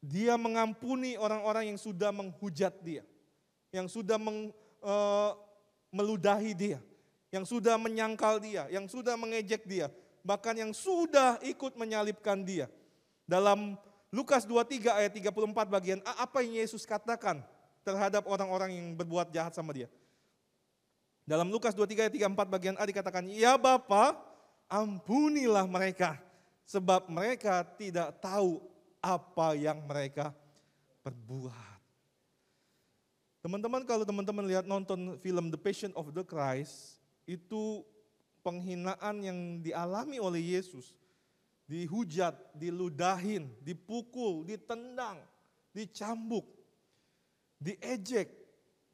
Dia mengampuni orang-orang yang sudah menghujat dia, yang sudah meng, e, meludahi dia, yang sudah menyangkal dia, yang sudah mengejek dia, bahkan yang sudah ikut menyalibkan dia. Dalam Lukas 23 ayat 34 bagian A, apa yang Yesus katakan terhadap orang-orang yang berbuat jahat sama dia? Dalam Lukas 23 ayat 34 bagian A dikatakan, Ya Bapa, ampunilah mereka, sebab mereka tidak tahu apa yang mereka perbuat. Teman-teman kalau teman-teman lihat nonton film The Passion of the Christ, itu penghinaan yang dialami oleh Yesus. Dihujat, diludahin, dipukul, ditendang, dicambuk, diejek,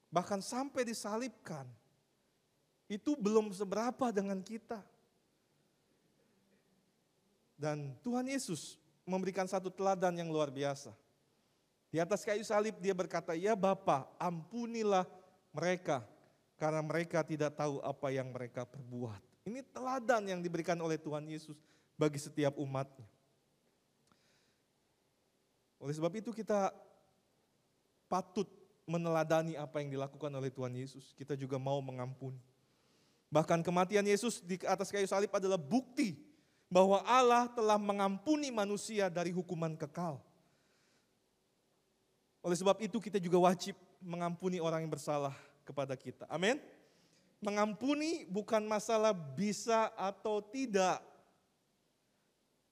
bahkan sampai disalibkan. Itu belum seberapa dengan kita. Dan Tuhan Yesus memberikan satu teladan yang luar biasa. Di atas kayu salib dia berkata, ya Bapa ampunilah mereka karena mereka tidak tahu apa yang mereka perbuat. Ini teladan yang diberikan oleh Tuhan Yesus bagi setiap umatnya. Oleh sebab itu kita patut meneladani apa yang dilakukan oleh Tuhan Yesus. Kita juga mau mengampuni. Bahkan kematian Yesus di atas kayu salib adalah bukti bahwa Allah telah mengampuni manusia dari hukuman kekal. Oleh sebab itu kita juga wajib mengampuni orang yang bersalah kepada kita. Amin. Mengampuni bukan masalah bisa atau tidak.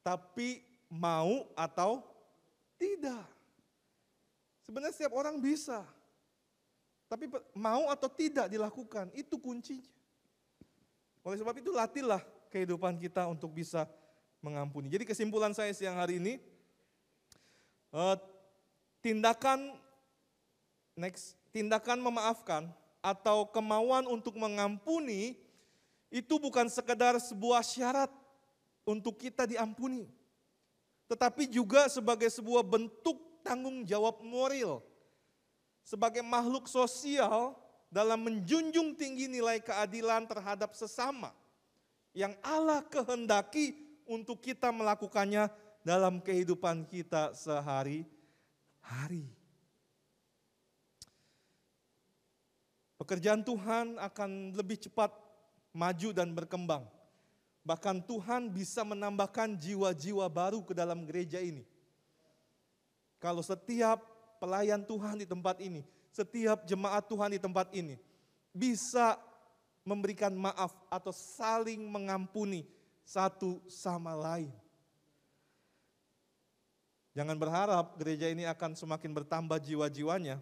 Tapi mau atau tidak. Sebenarnya setiap orang bisa. Tapi mau atau tidak dilakukan, itu kuncinya. Oleh sebab itu latihlah kehidupan kita untuk bisa mengampuni. Jadi kesimpulan saya siang hari ini, uh, tindakan next, tindakan memaafkan atau kemauan untuk mengampuni itu bukan sekedar sebuah syarat untuk kita diampuni, tetapi juga sebagai sebuah bentuk tanggung jawab moral. Sebagai makhluk sosial dalam menjunjung tinggi nilai keadilan terhadap sesama yang Allah kehendaki untuk kita melakukannya dalam kehidupan kita sehari-hari. Pekerjaan Tuhan akan lebih cepat maju dan berkembang. Bahkan Tuhan bisa menambahkan jiwa-jiwa baru ke dalam gereja ini. Kalau setiap pelayan Tuhan di tempat ini, setiap jemaat Tuhan di tempat ini bisa memberikan maaf atau saling mengampuni satu sama lain. Jangan berharap gereja ini akan semakin bertambah jiwa-jiwanya,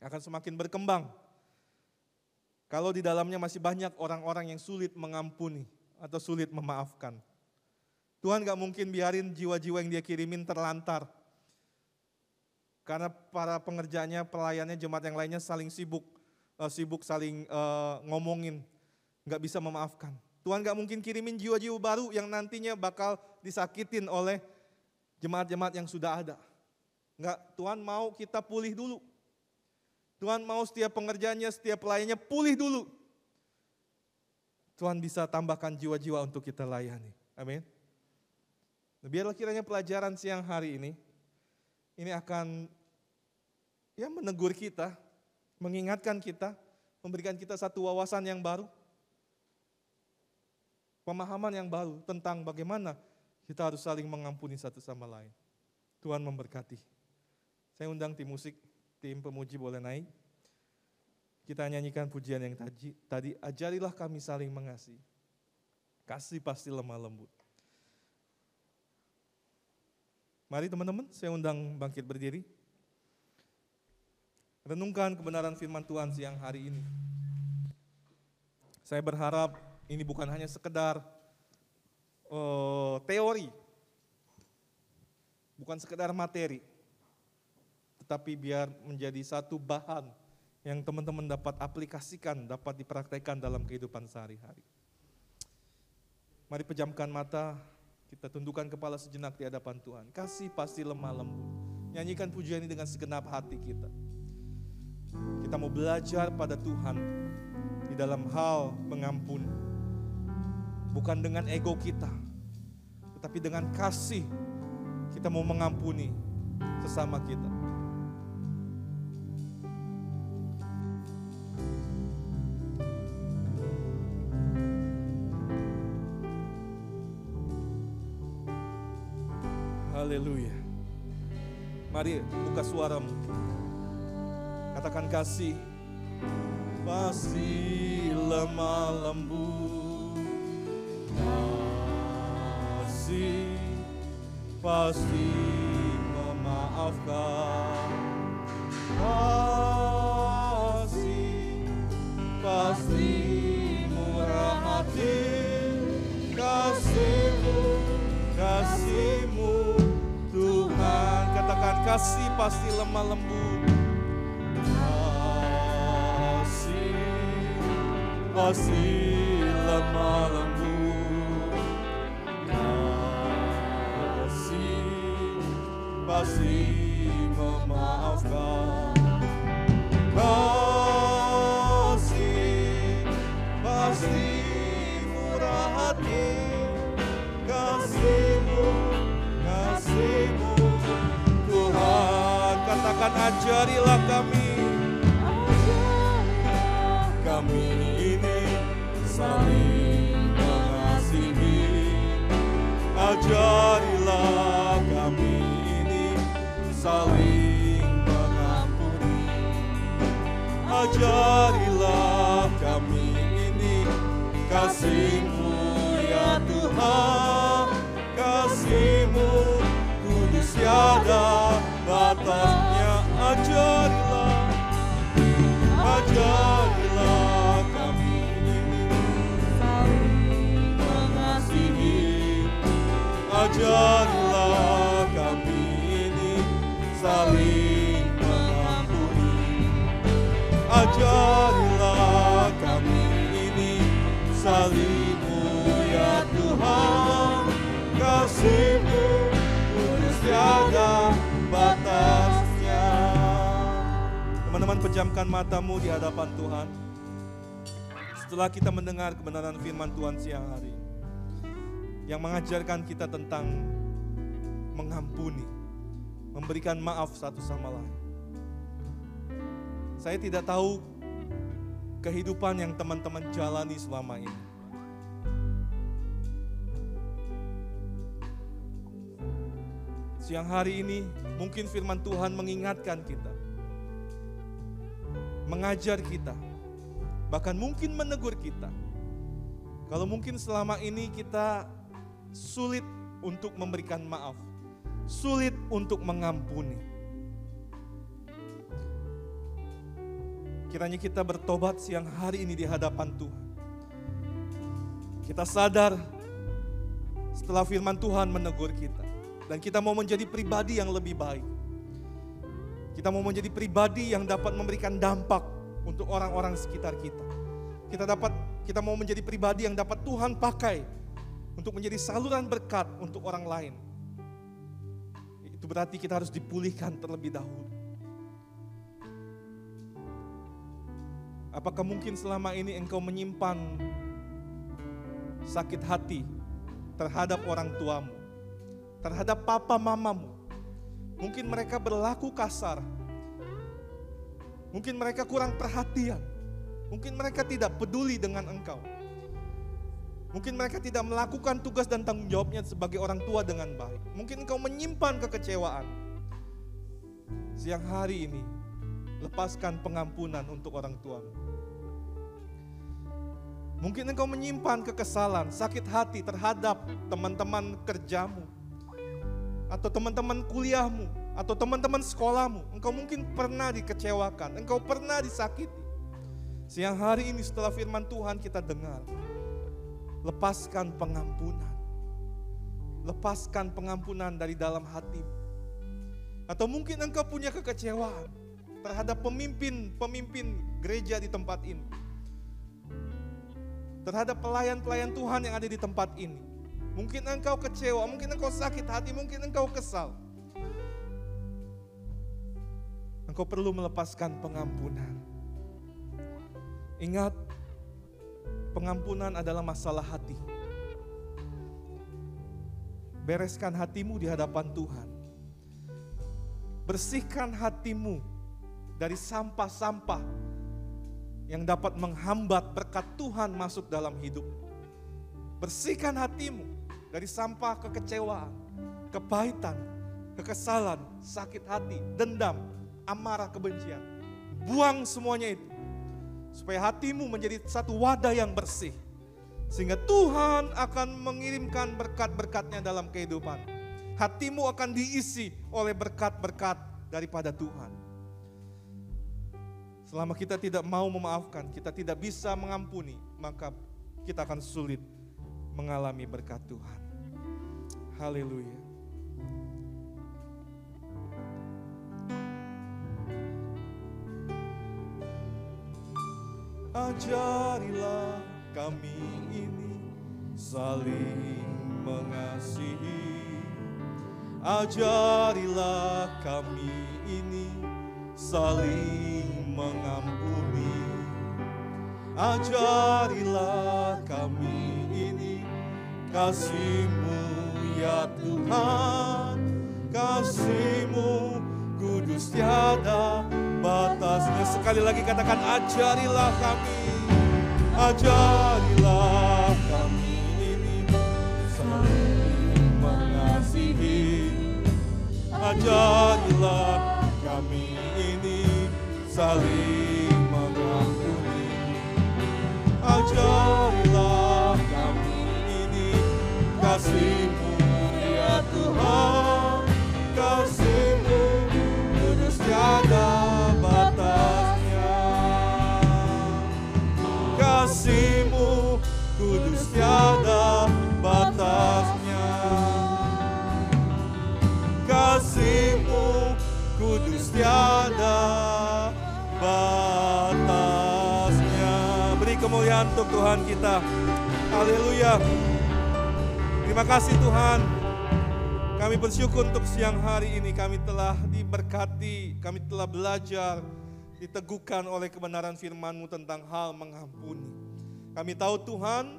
akan semakin berkembang. Kalau di dalamnya masih banyak orang-orang yang sulit mengampuni atau sulit memaafkan. Tuhan gak mungkin biarin jiwa-jiwa yang dia kirimin terlantar. Karena para pengerjanya, pelayannya, jemaat yang lainnya saling sibuk uh, sibuk saling uh, ngomongin, nggak bisa memaafkan. Tuhan nggak mungkin kirimin jiwa-jiwa baru yang nantinya bakal disakitin oleh jemaat-jemaat yang sudah ada. Nggak, Tuhan mau kita pulih dulu. Tuhan mau setiap pengerjaannya, setiap pelayannya pulih dulu. Tuhan bisa tambahkan jiwa-jiwa untuk kita layani. Amin. Nah, biarlah kiranya pelajaran siang hari ini, ini akan ya menegur kita, mengingatkan kita, memberikan kita satu wawasan yang baru, pemahaman yang baru tentang bagaimana kita harus saling mengampuni satu sama lain. Tuhan memberkati. Saya undang tim musik, tim pemuji boleh naik. Kita nyanyikan pujian yang tadi, tadi ajarilah kami saling mengasihi. Kasih pasti lemah lembut. Mari teman-teman, saya undang bangkit berdiri. Renungkan kebenaran firman Tuhan siang hari ini. Saya berharap ini bukan hanya sekedar uh, teori, bukan sekedar materi, tetapi biar menjadi satu bahan yang teman-teman dapat aplikasikan, dapat dipraktekkan dalam kehidupan sehari-hari. Mari pejamkan mata, kita tundukkan kepala sejenak di hadapan Tuhan. Kasih pasti lemah lembut. Nyanyikan pujian ini dengan segenap hati kita. Kita mau belajar pada Tuhan di dalam hal mengampuni. Bukan dengan ego kita, tetapi dengan kasih kita mau mengampuni sesama kita. Haleluya. Mari buka suaramu. Katakan kasih. Pasti lemah lembut. Kasih pasti memaafkan. Kasih pasti murah hati. Kasihmu, kasihmu Tuhan. Katakan kasih pasti lemah lembut. Kasih pasti lemah lembut. Ajarilah kami. Kami ini saling mengasihi. Ajarilah saling mengampuni. Ajarilah kami ini kasihmu ajarilah kami ini. Saling ya Tuhan. Kasihmu tiada batasnya. Teman-teman pejamkan matamu di hadapan Tuhan. Setelah kita mendengar kebenaran firman Tuhan siang hari yang mengajarkan kita tentang mengampuni, memberikan maaf satu sama lain. Saya tidak tahu kehidupan yang teman-teman jalani selama ini. Siang hari ini mungkin firman Tuhan mengingatkan kita, mengajar kita, bahkan mungkin menegur kita. Kalau mungkin selama ini kita sulit untuk memberikan maaf, sulit untuk mengampuni. Kiranya kita bertobat siang hari ini di hadapan Tuhan. Kita sadar setelah firman Tuhan menegur kita. Dan kita mau menjadi pribadi yang lebih baik. Kita mau menjadi pribadi yang dapat memberikan dampak untuk orang-orang sekitar kita. Kita dapat kita mau menjadi pribadi yang dapat Tuhan pakai untuk menjadi saluran berkat untuk orang lain. Itu berarti kita harus dipulihkan terlebih dahulu. Apakah mungkin selama ini engkau menyimpan sakit hati terhadap orang tuamu, terhadap papa mamamu? Mungkin mereka berlaku kasar, mungkin mereka kurang perhatian, mungkin mereka tidak peduli dengan engkau. Mungkin mereka tidak melakukan tugas dan tanggung jawabnya sebagai orang tua dengan baik. Mungkin engkau menyimpan kekecewaan. Siang hari ini, lepaskan pengampunan untuk orang tuamu. Mungkin engkau menyimpan kekesalan, sakit hati terhadap teman-teman kerjamu, atau teman-teman kuliahmu, atau teman-teman sekolahmu. Engkau mungkin pernah dikecewakan, engkau pernah disakiti. Siang hari ini setelah firman Tuhan kita dengar, lepaskan pengampunan. Lepaskan pengampunan dari dalam hatimu. Atau mungkin engkau punya kekecewaan terhadap pemimpin-pemimpin gereja di tempat ini terhadap pelayan-pelayan Tuhan yang ada di tempat ini. Mungkin engkau kecewa, mungkin engkau sakit hati, mungkin engkau kesal. Engkau perlu melepaskan pengampunan. Ingat, pengampunan adalah masalah hati. Bereskan hatimu di hadapan Tuhan. Bersihkan hatimu dari sampah-sampah yang dapat menghambat berkat Tuhan masuk dalam hidup. Bersihkan hatimu dari sampah kekecewaan, kepahitan, kekesalan, sakit hati, dendam, amarah, kebencian. Buang semuanya itu. Supaya hatimu menjadi satu wadah yang bersih. Sehingga Tuhan akan mengirimkan berkat-berkatnya dalam kehidupan. Hatimu akan diisi oleh berkat-berkat daripada Tuhan. Selama kita tidak mau memaafkan, kita tidak bisa mengampuni, maka kita akan sulit mengalami berkat Tuhan. Haleluya. Ajarilah kami ini saling mengasihi. Ajarilah kami ini saling mengampuni. Ajarilah kami ini kasih-Mu ya Tuhan, kasih-Mu kudus tiada batasnya. Sekali lagi katakan ajarilah kami, ajarilah kami ini saling mengasihi. Ajarilah kami saling mengampuni. Ajarilah kami ini kasih-Mu ya Tuhan, kasih-Mu kudus tiada batasnya. Kasih-Mu kudus tiada batasnya. Kasih-Mu kudus tiada kemuliaan untuk Tuhan kita. Haleluya. Terima kasih Tuhan. Kami bersyukur untuk siang hari ini kami telah diberkati, kami telah belajar, diteguhkan oleh kebenaran firman-Mu tentang hal mengampuni. Kami tahu Tuhan,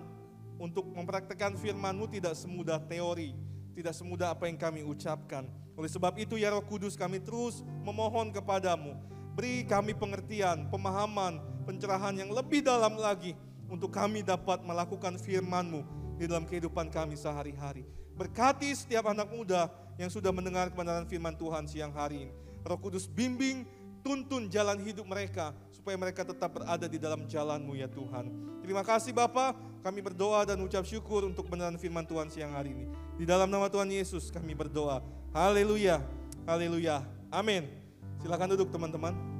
untuk mempraktekkan firman-Mu tidak semudah teori, tidak semudah apa yang kami ucapkan. Oleh sebab itu ya Roh Kudus kami terus memohon kepadamu, beri kami pengertian, pemahaman, pencerahan yang lebih dalam lagi untuk kami dapat melakukan firman-Mu di dalam kehidupan kami sehari-hari. Berkati setiap anak muda yang sudah mendengar kebenaran firman Tuhan siang hari ini. Roh Kudus bimbing, tuntun jalan hidup mereka supaya mereka tetap berada di dalam jalan-Mu ya Tuhan. Terima kasih Bapa, kami berdoa dan ucap syukur untuk kebenaran firman Tuhan siang hari ini. Di dalam nama Tuhan Yesus kami berdoa. Haleluya. Haleluya. Amin. Silakan duduk teman-teman.